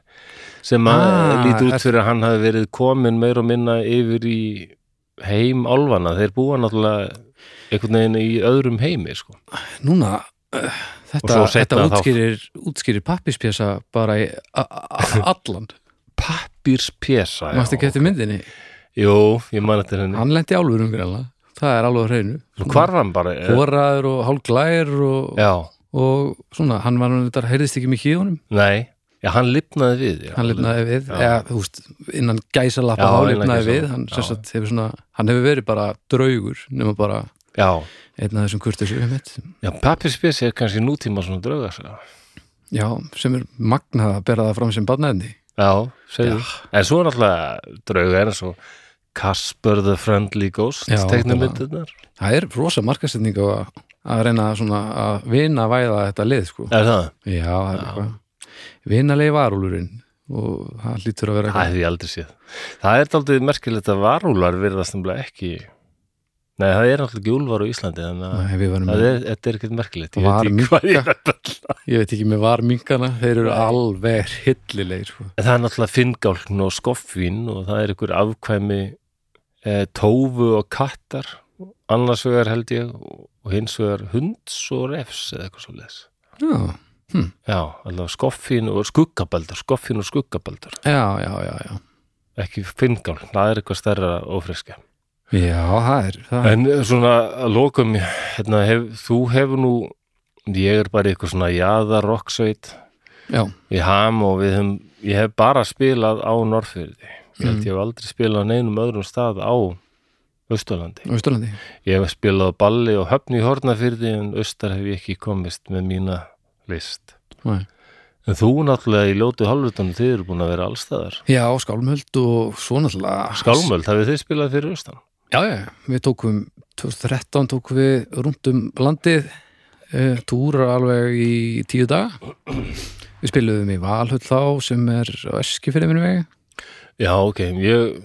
sem að Ah, líti út fyrir að hann hafi verið komin meir og minna yfir í heim álfana, þeir búa náttúrulega einhvern veginn í öðrum heimi sko. núna þetta, þetta útskýrir, útskýrir pappispjasa bara í allan. Pappírspjesa já. Mást ekki eftir myndinni? Jú, ég man eftir henni. Hann lendi álfurum greinlega. Það er alveg hreinu. Svo hvar var hann bara? Hóraður og hálglær og, og svona, hann var nú þetta heyrðist ekki mikið í honum. Nei. Já, hann lifnaði við já. Hann lifnaði við, Já. eða þú veist innan gæsalappa lifnaði gæsalappa, við. Hann, sagt, hefur svona, hann hefur verið bara draugur nema bara einn af þessum kurtisum já pappírspjesa er kannski nútíma svona draugasaga Já, sem er magnað að bera það fram sem barnæðni Já, segðu. En svo er náttúrulega drauga eins og Casper the Friendly Ghost Já. Það er rosa markasetning á að, að reyna svona að vina væða þetta lið sko. Er það? Já, það er eitthvað Vinalegi varúlurinn og það lítur að vera Það hef ég aldrei séð. Það er daldið merkilegt að varúlar nefnilega ekki Nei, það er náttúrulega ekki úlfar á Íslandi þannig að Nei, þetta er ekkert merkilegt. Ég veit ekki hvað ég er að bella. ég veit ekki með varminkana þeir eru alveg hillilegir sko. Það er náttúrulega finngálkn og skoffín og það er einhver afkvæmi e, tófu og kattar annars vegar held ég og hins vegar hunds og refs eða eitthvað svo leis. Já, Já, allavega skoffín og skuggabaldur, skoffín og skuggabaldur. já, já, já, já. Ekki finngálkn, það er eitthvað stærra ófriska. Já, það er það. En eh, svona að lokum, hérna, hef, þú hefur nú, ég er bara eitthvað svona jaðarokksveit Já, í ham og við hefum, ég hef bara spilað á Norrfyrði. Ég held Mm. ég hef aldrei spilað á neinum öðrum stað á Östurlandi. á Ísturlandi Ég hef spilað á balli og höfni í Hornafyrði en Östar hef ég ekki komist með mína list. Nei. En þú náttúrulega í ljótu halvrutunum þið eru búin að vera allstaðar. Já, skálmöld og svo náttúrulega Skálmöld, hafið þið spilað fyrir Östan? Já, já, við tókum 2013 tókum við rúnt um landið. E, túra alveg í tíu daga. Við spiluðum í Valhull þá sem er á Eskifirði minni vegi Já, ok, ég,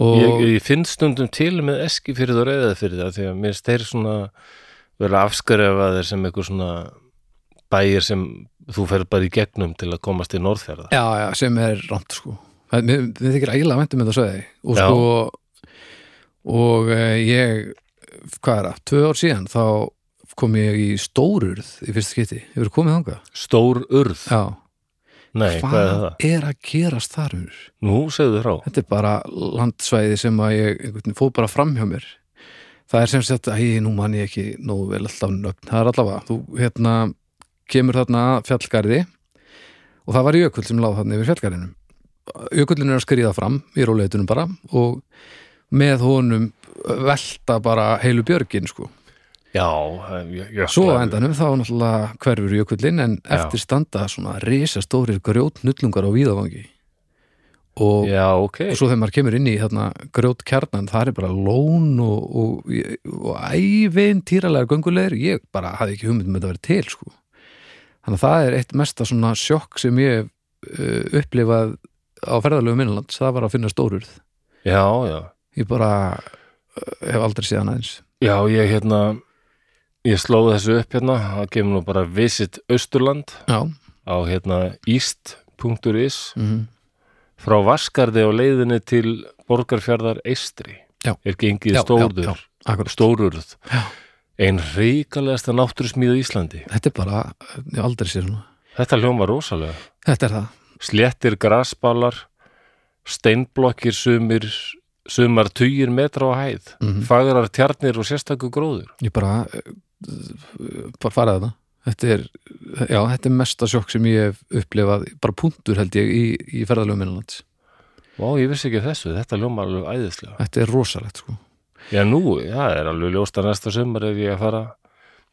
ég, ég finn stundum til með eski fyrir það og reyðað fyrir það því að mér steir svona vera afskrifaðir sem einhver svona bæir sem þú fer bara í gegnum til að komast í norðfjörða. Já, já, sem er rámt sko. Við, þykir ægilega væntum með það sögði og Já. sko og uh, ég hvað er það, tvö ár síðan þá kom ég í stórurð í fyrsta skipti, hefur komið þangað? Stór urð, Já, nei, hvað er það? er að gerast þar úr? Nú, segðu frá. Þetta er bara landsvæði sem að ég fóð bara fram hjá mér. Það er sem sagt, æ, nú man ég ekki nógu vel alltaf nöfn, það er allavega þú hérna kemur þarna fjallgarði og það var jökull sem láð þarna yfir fjallgarðinum. Jökullin er að skriða fram í róleitunum bara og með honum velta bara heilu björgin sko. Já, ég, Svo endanum þá náttúrulega hverfur jökullin en Já. eftir standa svona risastórir grjótnullungar á víðavangi. Og, Já, ok. og svo þegar maður kemur inn í þarna grjótkjarnan það er bara lón og, og, og ævin týralega göngulegur ég bara hafði ekki hugmynd um þetta að vera til sko. þannig að það er eitt mesta svona sjokk sem ég uh, upplifað á ferðalegu minnlands það var að finna stórurð. Já, já ég bara uh, hef aldrei séð hann aðeins Já, ég hérna ég slóði þessu upp hérna. Það kemur nú bara Visit Austurland Já, á hérna east.is mm frá Vaskarði á leiðinni til Borgarfjarðar Eistri Já. er gengið Já, akkurat. stórurð. Já. ein ríkalegasta náttúrusmíð á Íslandi. Þetta er bara, ég aldrei séð svona þetta hljóma rosalega. Þetta er það. Sléttir grasbalar steinblokkir sumir sumar tugir metra á hæð Mhm. fagrar tjarnir og sérstakur gróður. Ég bara bara farið þetta þetta er, já, þetta er mesta sjokk sem ég hef upplifað, bara punktur held ég í, í ferðalögum minnanlands Vá, ég vissi ekki þessu, þetta hljóma alveg æðislega. Þetta er rosalegt sko. Já, nú, það er alveg ljóst að næsta sumar ef ég að fara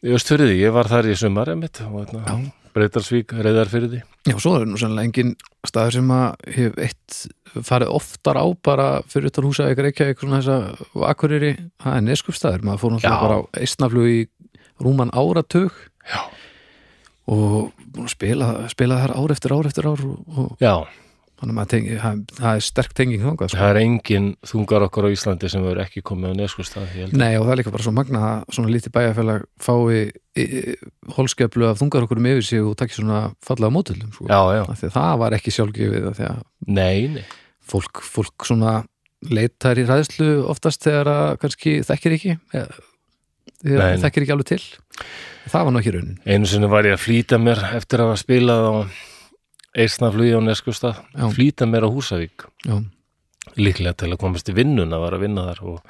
í Östfyrði, ég var þar í sumar emitt og Já. Breitalsvík, Reyðarfyrði já, svo er nú sannlega engin staður sem að hef eitt farið oftar á bara fyrir utan húsa ykkur ekki eitthvað svona þessa akkurýri, það er neskupstæður maður fór náttúrulega bara á eistnaflug í rúman áratug Já. og að spila, spila þar ár eftir ár eftir ár og, og Já, þannig að það, er sterk tenging þangað sko. það er engin þungar okkur á Íslandi sem hefur ekki komið á held. Nei og það er líka bara svo magna að svona lítið bæjarfélag fái e, e, holskeflu af þungar okkur um yfir sig og takki svona fallega mótöldum sko. Já, já, það var ekki sjálfgefið af því að nei, nei fólk, fólk svona leitar í ræðslu oftast þegar að kannski þekkir ekki eða, þekkir ekki alveg til það var nú ekki raunin Einu sinni var ég að flýta mér eftir að spilað á eisnaflugi á neskustad Já. flýta mér á Húsavík. Já, líklega til að komast í vinnun að var að vinna þar og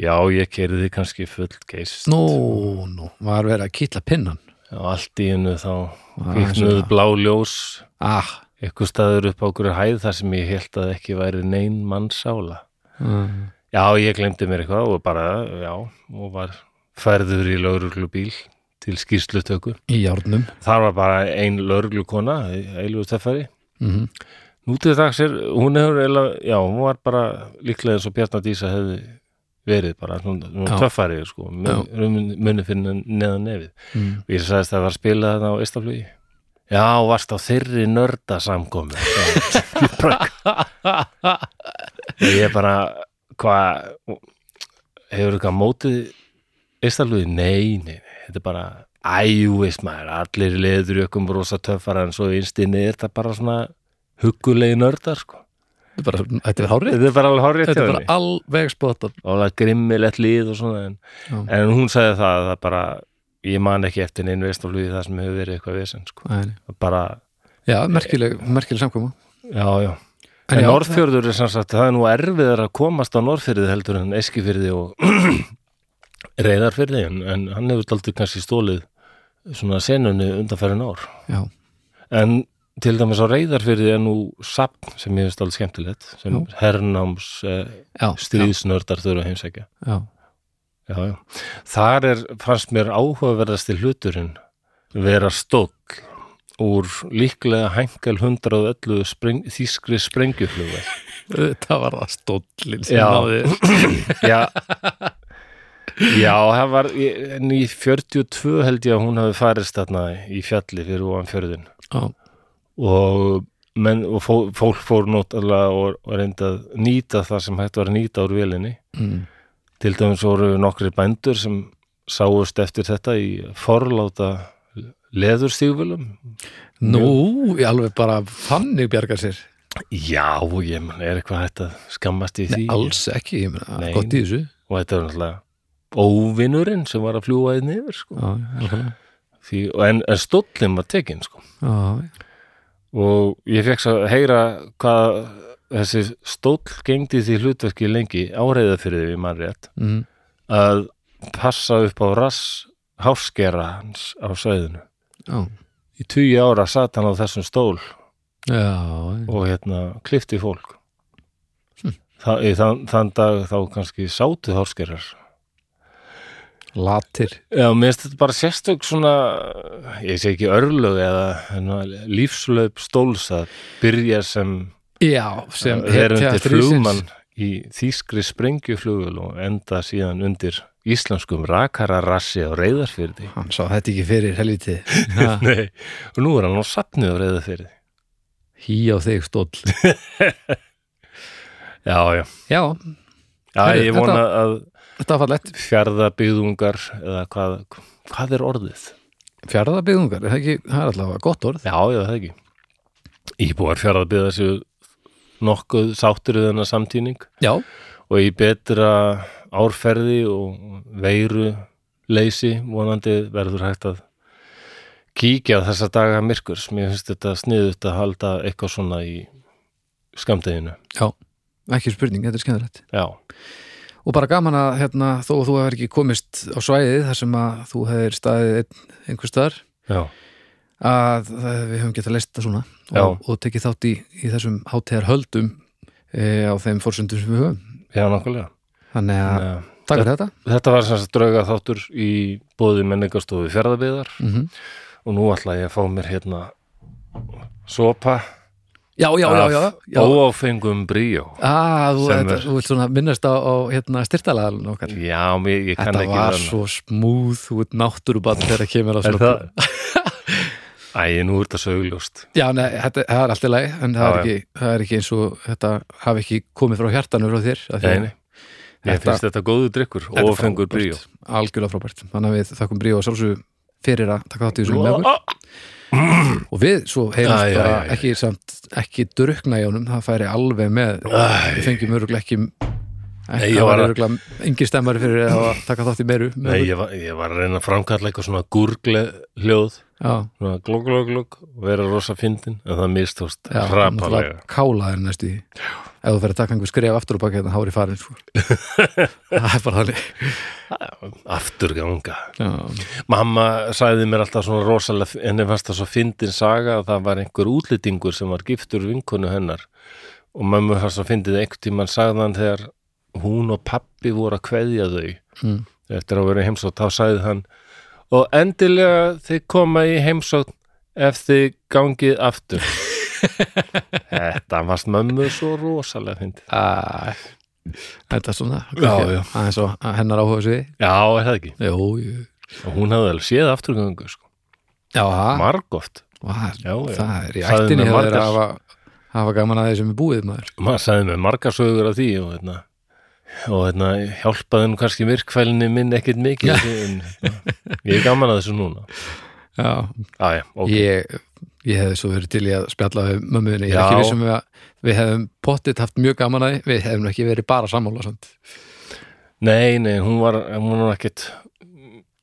já, ég keiriði kannski full geist nú, nú, var verið að kýtla pinnan. Og allt í hennu þá kviknuð blá ljós. Ah, eitthvað staður upp á okkur hæð þar sem ég held að ekki væri nein mannsála uh, já, ég glemdi mér eitthvað og bara, já, og var færður í lauruglubíl til skýrslutöku. í járnum Þar var bara ein lauruglukona eilu steffari. mm Nú til dags er, hún hefur eiginlega, já, hún var bara líklega eins og Bjarnadísa hefði verið bara svona Já. töffari, sko, mun, muni fyrir neðan nefið. mm. Og ég sagðist að það var að spila þetta á Eistaflugi. Já, varst á þeirri nörda samkomi. ég er bara, hvað, hefur eitthvað mótið Eistaflugi? Nei, nei, nei, þetta er bara, æjú, veist maður, allir leður jökum rosa töffara en svo einstinni er þetta bara svona huggulegi nördar, sko. Þetta er bara, þetta er hárið Þetta er bara alveg hárið Þetta er bara alveg spotan og það er grimmilegt líð og svona en, en hún sagði það að það bara ég man ekki eftir neinn veistaflugi það sem hefur verið eitthvað vesen sko. Bara, Já, merkileg, merkileg samkoma. Já, já. En en Norðfjörður er sem sagt, það er nú erfiðar að komast á Norðfjörði heldur en Eskifyrði og Reyðarfyrði en, en hann hefur aldrei kannski stólið svona senunni undanfærin ár Já, en til dæmis á Reyðarfyrði er nú sapn sem ég finnst alveg skemmtilegt sem Já. hernáms eh, stríðsnördar þurfa heimsækja já, Já, já. Þar er, fannst mér áhugaverðasti hluturinn vera stóll úr líklega hængal 111 spreng, þýskri sprengjuflugvel. Þetta var það stóllin sem náði Já, já, það var, en í 42 held ég að hún hafi farist þarna í fjalli fyrir ofan fjörðin Já, og, menn, og fó, fólk fór náttúrulega og, og reynda að nýta það sem hægt var að nýta úr vélinni. mm. Til dæmis voru nokkri bændur sem sáust eftir þetta í forláta leðurstígvölum. Nú, ég alveg bara þannig bjarga sér Já, ég man, er eitthvað hægt að skammast í því alls ekki, ég Nei. gott í þessu og þetta er náttúrulega óvinnurinn sem var að fljúa einn yfir sko. já, því, en, en stóllin var tekinn sko. og ég fekk að heyra hvað þessi stóll gengdi því hlutverki lengi áreiða fyrir því mann rétt mm, að passa upp á rass háskera hans á sveðinu já, í tugi ára satt hann á þessum stól já, og hérna klifti fólk. Þa, í þann, þann dag þá kannski sátu háskerar latir Já, mér finnst þetta bara sérstök svona, ég sé ekki örlög eða lífslaup stóls að byrja sem já, sem hetja flugmann í þýskri sprengjuflugul og enda síðan undir íslenskum rakararassi á reyðarfyrði. hann sá þetta ekki fyrir helviti Nei, og nú er hann á satnu á reyðarfyrði. hí á þig stóll Já, já. já, Já, ég vona að þetta var fallegt fjarðabyggðungar eða hvað, hvað er orðið? fjárðabyggðungar, er það ekki, það er allavega gott orð Já, já, það ekki. Íbúar fjarðabyggða séu nokkuð sáttur við þennan samtíning já, og í betra árferði og veiru leysi vonandi verður hægt að kíkja á þessa daga myrkurs. Mér finnst þetta sniðut að halda eitthvað svona í skamdeginu. já, ekki spurning, þetta er skemmtilegt Já, og bara gaman að hérna, þó að þú hefur ekki komist á svæðið þar sem að þú hefur staðið einhver staðar já, að það, við höfum getað leist þetta svona og, og tekið þátt í, í þessum hátíðar höldum e, á þeim fórsöndum sem við höfum já, nákvæmlega. þannig að Ja. taka þetta Þetta var sem sagt drauga þáttur í bóði menningastofu fjörðabyðar mm og nú ætla ég að fá mér hérna sopa já, já, já, já, já. óáfengum bríó. Ah, þú, þetta, er- þú vilt svona minnast á, á hérna, styrtalagalinn okkar Já, mér, ég kann Þetta ekki var það. svo smúð, veit náttúrubann þegar það kemur Er svona? Æ, nú er þetta sögljóst. Já, nei, þetta það er allt í lagi en það, Já, er ekki, það er ekki eins og þetta hafi ekki komið frá hjartanu frá þér af Nei, Þetta- finnst þetta góðu drikkur, þetta frábært, bríó. Algjörlega frábært Þannig að við þakkum bríó sjálfsög fyrir að taka þátt í þessu okkur og við svo æ, bara ekki, samt, ekki drukna í honum það færi alveg með. Við fengjum öruglega ekki Nei, það var öruglega engin stemmari fyrir að taka þátt í meiru Nei, ég var, ég var að reyna að framkalla eitthvað svona gúrgle hljóð, svona glugg, glugg, glugg, og vera rosa fyndin, en það mistóst hrapalega. kálaðir næstu í ef þú fyrir að taka einhver skref aftur og baka hérna hári farin sko. það er bara þannig Afturganga. Mamma sagði mér alltaf svona rosalega, henni fannst það svo fyndin saga að það var einhver útlýtingur sem var giftur vinkonu hennar og mamma fannst það fyndið einhvern tímann sagðan þegar hún og pappi voru að kveðja þau mm. eftir að vera í heimsótt, þá sagði hann og endilega þið koma í heimsótt ef þið gangið aftur. Þetta varst mömmu svo rosalega fyndið. Æ, þetta er svona aðeins og hennar áhuga sig Já, er það ekki? Jú Og hún hafði alveg séð afturgöngu sko. Margóft það er í ættinni þeir að hafa, hafa gaman að því sem er búið maður. Maður sagði mér margar sögur af því og hérna og hérna hjálpaði nú kannski virkfælinni minn ekkert mikið en, ég er gaman að þessu núna. Já, Já, já, ok. Ég, ég hefði svo verið til í að spjalla við mömmuðinni, ég er Já. ekki vissum við að við hefðum pottit haft mjög gaman að við hefðum ekki verið bara sammála samt. Nei, nei, hún var, hún var ekkert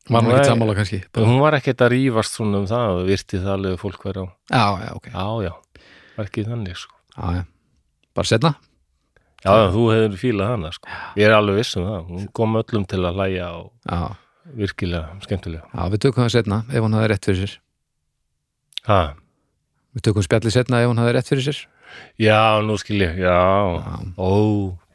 var Nei. ekki sammála kannski bara, hún var ekkert að rífast svona um það og virti það alveg fólk væri á Já, já, ok. Já, já, var ekki þannig sko. Já, já. Bara setna Já, þú hefur fílað hana sko. Ég er alveg viss um það, hún kom öllum til að hlæja og Já, virkilega skemmtilega já við tökum það setna ef hún hafði rétt fyrir sér. Ha, Við tökum spjallið setna ef hún hafði rétt fyrir sér. Já, nú skil ég, já. Já. Ó,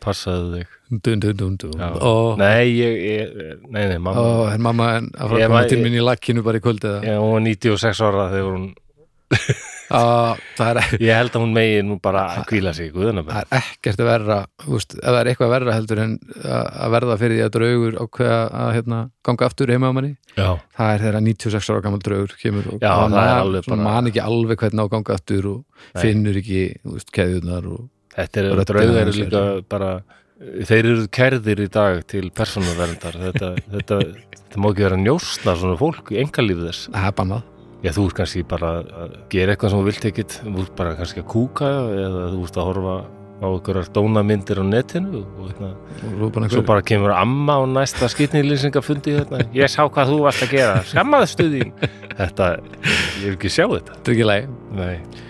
passaðu þig. Dun, dun, dun, dun. Ó, Nei, ég, ég, nei, nei, mamma. Ó, er mamma en að fara að koma til mín í lakkinu bara í kvöld eða? Já, hún var 96 ára þegar hún Ég held að hún megi nú bara að kvíla sig það er ekkert að verra veist, ef það er eitthvað verra heldur en að að verða fyrir því að draugur ákveða að hérna, ganga aftur heima á manni. Já, það er þegar 96 ára gammal draugur kemur og Já, man- bara- man ekki alveg hvernig á að ganga aftur og Nei. finnur ekki veist, keðjurnar og þetta er er- líka bara Þeir eru kærðir í dag til persónuverndar. Þetta, þetta, þetta má ekki vera njósna svona fólk í engalíf þess. Það er bannað Já, þú ert kannski bara að gera eitthvað sem þú vilt ekkit, þú ert bara kannski að kúka eða þú ert að horfa á einhverjar dónamyndir á netinu og hérna, og svo bara svo kemur amma á næsta skýtnilýsingafundi hérna, ég sá hvað þú varst að gera, skammaði stuðin þetta, ég vil ekki sjá þetta. Þetta er ekki Nei,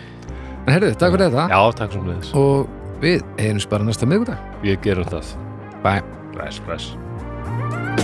en herðu, takk fyrir þetta. Já, takk sem leiðis. Og við erum bara næsta miðgudag Við gerum það. Bye. Bless, bless